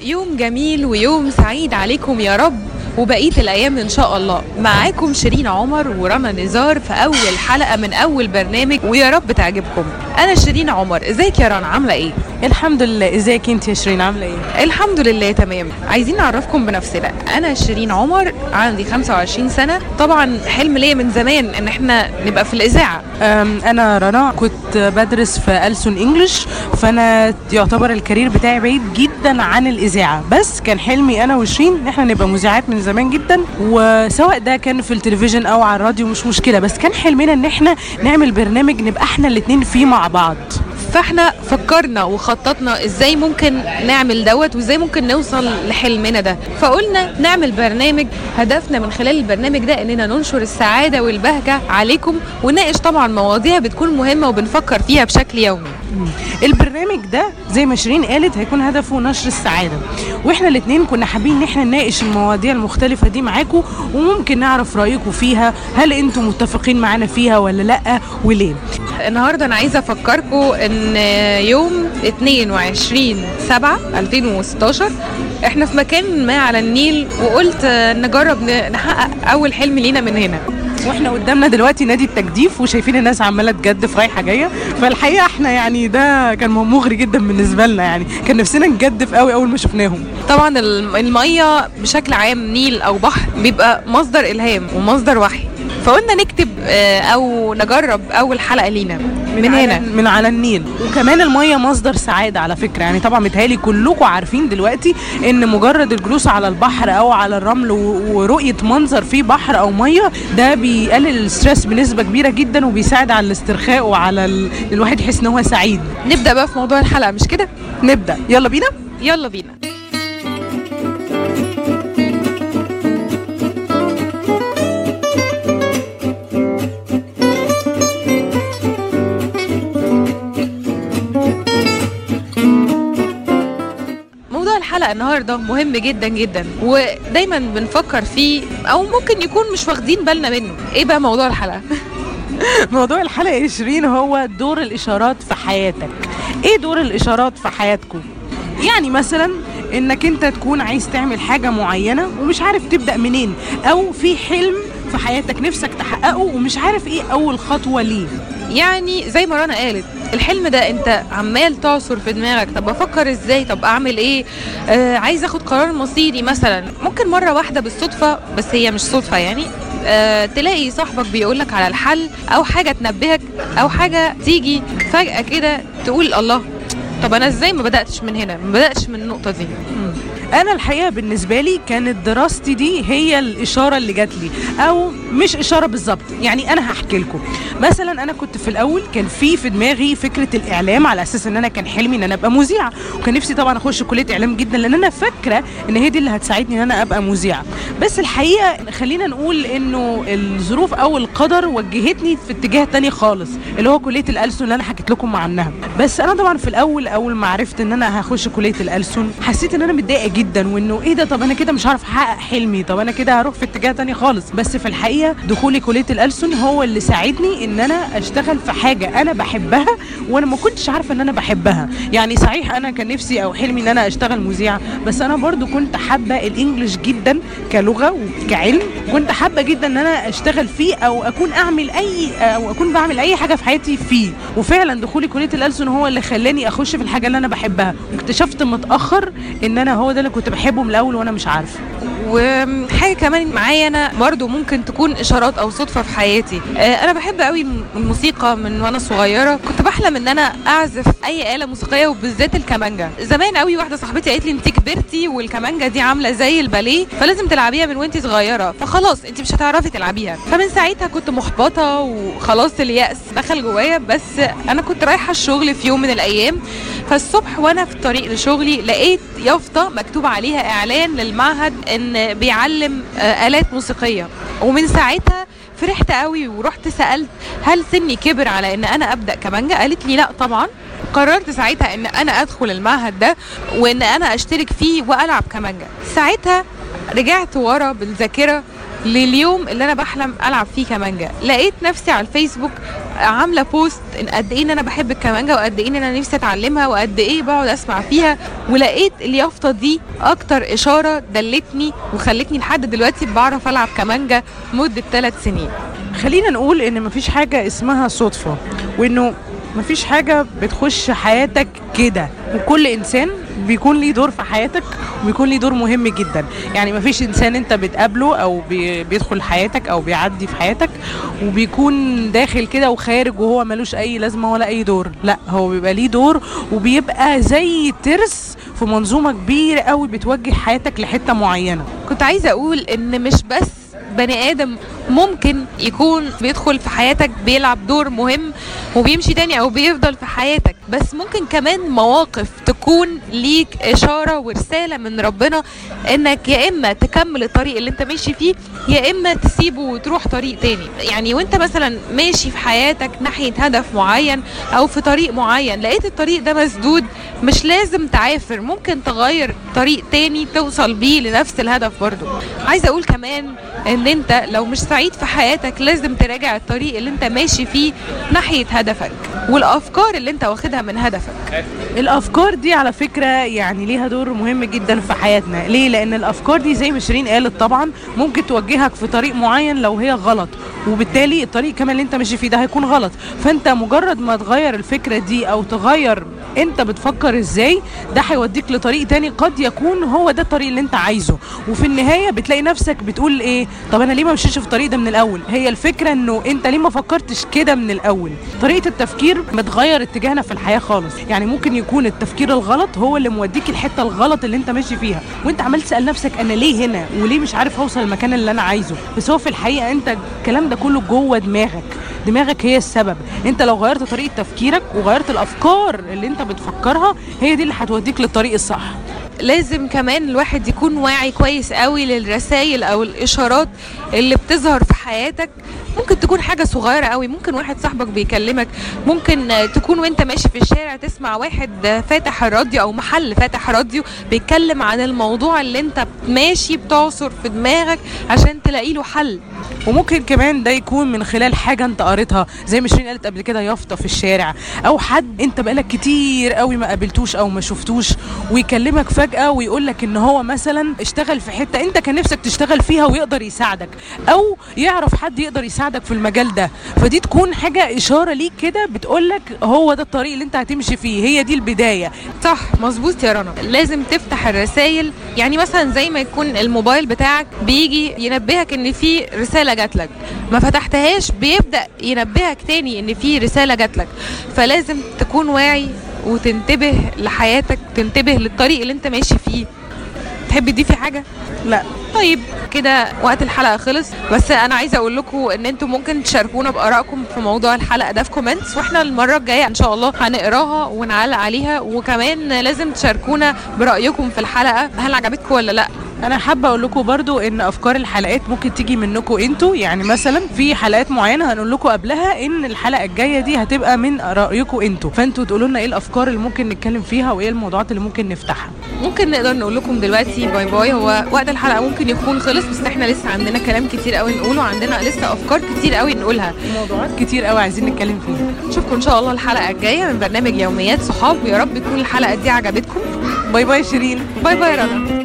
يوم جميل ويوم سعيد عليكم يا رب وبقيه الأيام إن شاء الله. معاكم شيرين عمر ورنا نزار في أول حلقة من أول برنامج ويا رب تعجبكم. أنا شيرين عمر إزيك يا رنا؟ عاملة إيه؟ الحمد لله. إزيك أنت يا شيرين؟ عاملة إيه؟ الحمد لله تمام. عايزين نعرفكم بنفسنا. أنا شيرين عمر عندي 25 سنة. طبعا حلم ليا من زمان إن إحنا نبقى في الإذاعة. أنا رنا كنت بدرس في ألسن إنجلش فأنا يعتبر الكارير بتاعي بعيد جدا عن الإذاعة. بس كان حلمي أنا وشيرين إن إحنا نبقى مذيعات من زمان جدا وسواء ده كان في التلفزيون أو على الراديو مش مشكلة. بس كان حلمنا إن إحنا نعمل برنامج نبقى إحنا الاتنين فيه مع بعض. فاحنا فكرنا وخططنا إزاي ممكن نعمل دوت وازاي ممكن نوصل لحلمنا ده. فقلنا نعمل برنامج هدفنا من خلال البرنامج ده اننا ننشر السعادة والبهجة عليكم ونناقش طبعا مواضيع بتكون مهمة وبنفكر فيها بشكل يومي. البرنامج ده زي ما شيرين قالت هيكون هدفه نشر السعادة. وإحنا الاثنين كنا حابين إن إحنا نناقش المواضيع المختلفة دي معاكم وممكن نعرف رأيكم فيها هل أنتم متفقين معانا فيها ولا لأ وليه. النهارده أنا عايزه افكركم ان يوم 22 7 2016 إحنا في مكان ما على النيل وقلت نجرب نحقق أول حلم لينا من هنا. وإحنا قدامنا دلوقتي نادي التجديف وشايفين الناس عمالة تجدف رايحة جاية. فالحقيقة إحنا يعني ده كان مغري جدا بالنسبة لنا يعني. كان نفسنا نجدف قوي أول ما شفناهم. طبعا الم- المية بشكل عام نيل أو بحر بيبقى مصدر إلهام ومصدر وحي. فقلنا نكتب آه، أو نجرب أول حلقة لينا. من على- هنا. من على النيل. وكمان المية مصدر سعادة على فكرة. يعني طبعا متهيألي كلكم عارفين دلوقتي إن مجرد الجلوس على البحر أو على الرمل ورؤية منظر فيه بحر أو مية ده بيقلل الستريس بنسبة كبيرة جدا وبيساعد على الاسترخاء وعلى ال... الواحد يحس إن هو سعيد. نبدأ بقى في موضوع الحلقة مش كده؟ نبدأ. يلا بينا. يلا بينا. النهاردة مهم جدا جدا ودايما بنفكر فيه أو ممكن يكون مش واخدين بالنا منه. إيه بقى موضوع الحلقة؟ موضوع الحلقة 20 هو دور الإشارات في حياتك. إيه دور الإشارات في حياتكم يعني مثلا إنك أنت تكون عايز تعمل حاجة معينة ومش عارف تبدأ منين أو في حلم في حياتك نفسك تحققه ومش عارف إيه أول خطوة ليه. يعني زي ما رنا قالت الحلم ده أنت عمال تعصر في دماغك طب أفكر إزاي؟ طب أعمل إيه؟ آه عايز آخد قرار مصيري مثلا. ممكن مرة واحدة بالصدفة بس هي مش صدفة يعني. آه تلاقي صاحبك بيقولك على الحل أو حاجة تنبهك أو حاجة تيجي فجأة كده تقول الله. طب أنا إزاي ما بدأتش من هنا؟ ما بدأتش من النقطة دي. أنا الحقيقة بالنسبة لي كانت دراستي دي هي الإشارة اللي جات لي أو مش إشارة بالظبط يعني أنا هحكي لكم. مثلا أنا كنت في الأول كان في في دماغي فكرة الإعلام على أساس إن أنا كان حلمي إن أنا أبقى مذيعة وكان نفسي طبعا أخش كلية إعلام جدا لأن أنا فاكرة إن هي دي اللي هتساعدني إن أنا أبقى مذيعة. بس الحقيقة خلينا نقول إنه الظروف أو القدر وجهتني في اتجاه تاني خالص اللي هو كلية الألسن اللي أنا حكيت لكم عنها. بس أنا طبعا في الأول أول ما عرفت إن أنا هخش كلية الألسن حسيت إن أنا متضايقة جدا وإنه إيه ده؟ طب أنا كده مش هعرف أحقق حلمي طب أنا كده هروح في اتجاه تاني خالص. بس في الحقيقة دخولي كلية الألسن هو اللي ساعدني إن أنا أشتغل في حاجة أنا بحبها وأنا ما كنتش عارفة إن أنا بحبها. يعني صحيح أنا كان نفسي أو حلمي إن أنا أشتغل مذيعة بس أنا برضو كنت حابة الإنجليش جدا كلغة وكعلم. كنت حابة جدا إن أنا أشتغل فيه أو أكون أعمل أي أو أكون بعمل أي حاجة في حياتي فيه. وفعلا دخولي كلية الألسن هو اللي خلاني أخش في الحاجة اللي أنا بحبها. واكتشفت متأخر إن أنا هو ده اللي كنت بحبه من الأول وأنا مش عارفة. وحاجة كمان معايا أنا برضو ممكن تكون إشارات أو صدفة في حياتي. آه، أنا بحب قوي الموسيقى من وأنا صغيرة. كنت بحلم إن أنا أعزف أي آلة موسيقية وبالذات الكمانجا زمان قوي واحدة صاحبتي قالت لي أنت كبرتي والكمانجا دي عاملة زي الباليه فلازم تلعبيها من وأنت صغيرة. فخلاص أنت مش هتعرفي تلعبيها. فمن ساعتها كنت محبطة وخلاص اليأس دخل جوايا. بس أنا كنت رايحة الشغل في يوم من الأيام. فالصبح وأنا في الطريق لشغلي لقيت يافطة مكتوب عليها إعلان للمعهد إن بيعلم آه، آلات موسيقية. ومن ساعتها فرحت قوي ورحت سألت هل سني كبر على إن أنا أبدأ كمانجا؟ قالت لي لا طبعا. قررت ساعتها إن أنا أدخل المعهد ده وإن أنا أشترك فيه وألعب كمانجا. ساعتها رجعت ورا بالذاكرة لليوم اللي أنا بحلم ألعب فيه كمانجا. لقيت نفسي على الفيسبوك عاملة بوست إن قد إيه إن أنا بحب الكمانجة وقد إيه إن أنا نفسي أتعلمها وقد إيه بقعد أسمع فيها ولقيت اليافطه دي أكتر إشارة دلتني وخلتني لحد دلوقتي بعرف ألعب كمانجة مدة ثلاث سنين. خلينا نقول إن مفيش حاجة اسمها صدفة وإنه مفيش حاجة بتخش حياتك كده. وكل إنسان بيكون ليه دور في حياتك وبيكون ليه دور مهم جدا. يعني مفيش إنسان أنت بتقابله بي- بيدخل حياتك أو بيعدي في حياتك وبيكون داخل كده وخارج وهو ملوش أي لازمة ولا أي دور. لا هو بيبقى ليه دور وبيبقى زي ترس في منظومة كبيرة قوي بتوجه حياتك لحتة معينة. كنت عايزة أقول إن مش بس بني آدم ممكن يكون بيدخل في حياتك بيلعب دور مهم وبيمشي تاني أو بيفضل في حياتك. بس ممكن كمان مواقف تكون ليك إشارة ورسالة من ربنا إنك يا إما تكمل الطريق اللي أنت ماشي فيه يا إما تسيبه وتروح طريق تاني. يعني وأنت مثلا ماشي في حياتك ناحية هدف معين أو في طريق معين لقيت الطريق ده مسدود مش لازم تعافر ممكن تغير طريق تاني توصل بيه لنفس الهدف برضو عايزة أقول كمان إن أنت لو مش سعيد في حياتك لازم تراجع الطريق اللي انت ماشي فيه ناحية هدفك والأفكار اللي انت واخدها من هدفك. الأفكار دي على فكرة يعني ليها دور مهم جدا في حياتنا. ليه؟ لأن الأفكار دي زي ما شيرين قالت طبعا ممكن توجهك في طريق معين لو هي غلط وبالتالي الطريق كمان اللي انت ماشي فيه ده هيكون غلط. فأنت مجرد ما تغير الفكرة دي أو تغير انت بتفكر إزاي ده هيوديك لطريق تاني قد يكون هو ده الطريق اللي انت عايزه. وفي النهاية بتلاقي نفسك بتقول إيه؟ طب أنا ليه ما مشيتش في الطريق ده من الأول. هي الفكرة إنه أنت ليه ما فكرتش كده من الأول؟ طريقة التفكير بتغير اتجاهنا في الحياة خالص. يعني ممكن يكون التفكير الغلط هو اللي موديك الحتة الغلط اللي أنت ماشي فيها. وأنت عمال تسال نفسك أنا ليه هنا؟ وليه مش عارف أوصل المكان اللي أنا عايزه؟ بس هو في الحقيقة أنت الكلام ده كله جوه دماغك. دماغك هي السبب. أنت لو غيرت طريقة تفكيرك وغيرت الأفكار اللي أنت بتفكرها هي دي اللي هتوديك للطريق الصح. لازم كمان الواحد يكون واعي كويس قوي للرسائل أو الإشارات اللي بتظهر في حياتك ممكن تكون حاجة صغيرة قوي ممكن واحد صاحبك بيكلمك ممكن تكون وانت ماشي في الشارع تسمع واحد فاتح الراديو أو محل فاتح راديو بيتكلم عن الموضوع اللي انت ماشي بتعصر في دماغك عشان تلاقي له حل. وممكن كمان ده يكون من خلال حاجة انت قريتها زي ما شيرين قالت قبل كده يافطة في الشارع. أو حد انت بقالك كتير قوي ما قابلتوش أو ما شفتوش ويكلمك فجأة ويقول لك إن هو مثلا اشتغل في حتة انت كان نفسك تشتغل فيها ويقدر يساعدك. أو يعرف حد يقدر يساعدك. في المجال ده. فدي تكون حاجة إشارة ليك كده بتقول لك هو ده الطريق اللي انت هتمشي فيه. هي دي البداية. صح مظبوط يا رنا. لازم تفتح الرسائل. يعني مثلا زي ما يكون الموبايل بتاعك بيجي ينبهك إن في رسالة جات لك. ما فتحتهاش بيبدأ ينبهك تاني إن في رسالة جات لك. فلازم تكون واعي وتنتبه لحياتك تنتبه للطريق اللي انت ماشي فيه. تحب تضيفي حاجة؟ لا. طيب كده وقت الحلقة خلص. بس أنا عايزة أقول لكم إن أنتم ممكن تشاركونا بآرائكم في موضوع الحلقة ده في كومنتس وإحنا المرة الجاية إن شاء الله هنقراها ونعلق عليها. وكمان لازم تشاركونا برأيكم في الحلقة هل عجبتكم ولا لأ. أنا حابه أقول لكم برضو ان افكار الحلقات ممكن تيجي منكم أنتوا. يعني مثلا في حلقات معينة هنقول لكم قبلها ان الحلقة الجاية دي هتبقى من رأيكم أنتوا. فانتوا تقولوا لنا إيه الافكار اللي ممكن نتكلم فيها وايه الموضوعات اللي ممكن نفتحها. ممكن نقدر نقول لكم دلوقتي bye bye. هو وقت الحلقة ممكن يكون خلص بس إحنا لسه عندنا كلام كتير قوي نقوله عندنا لسه افكار كتير قوي نقولها. موضوعات كتير قوي عايزين نتكلم فيها. نشوفكم ان شاء الله الحلقة الجاية من برنامج يوميات صحاب. ويا رب تكون الحلقة دي عجبتكم. باي باي شيرين. باي باي رنا.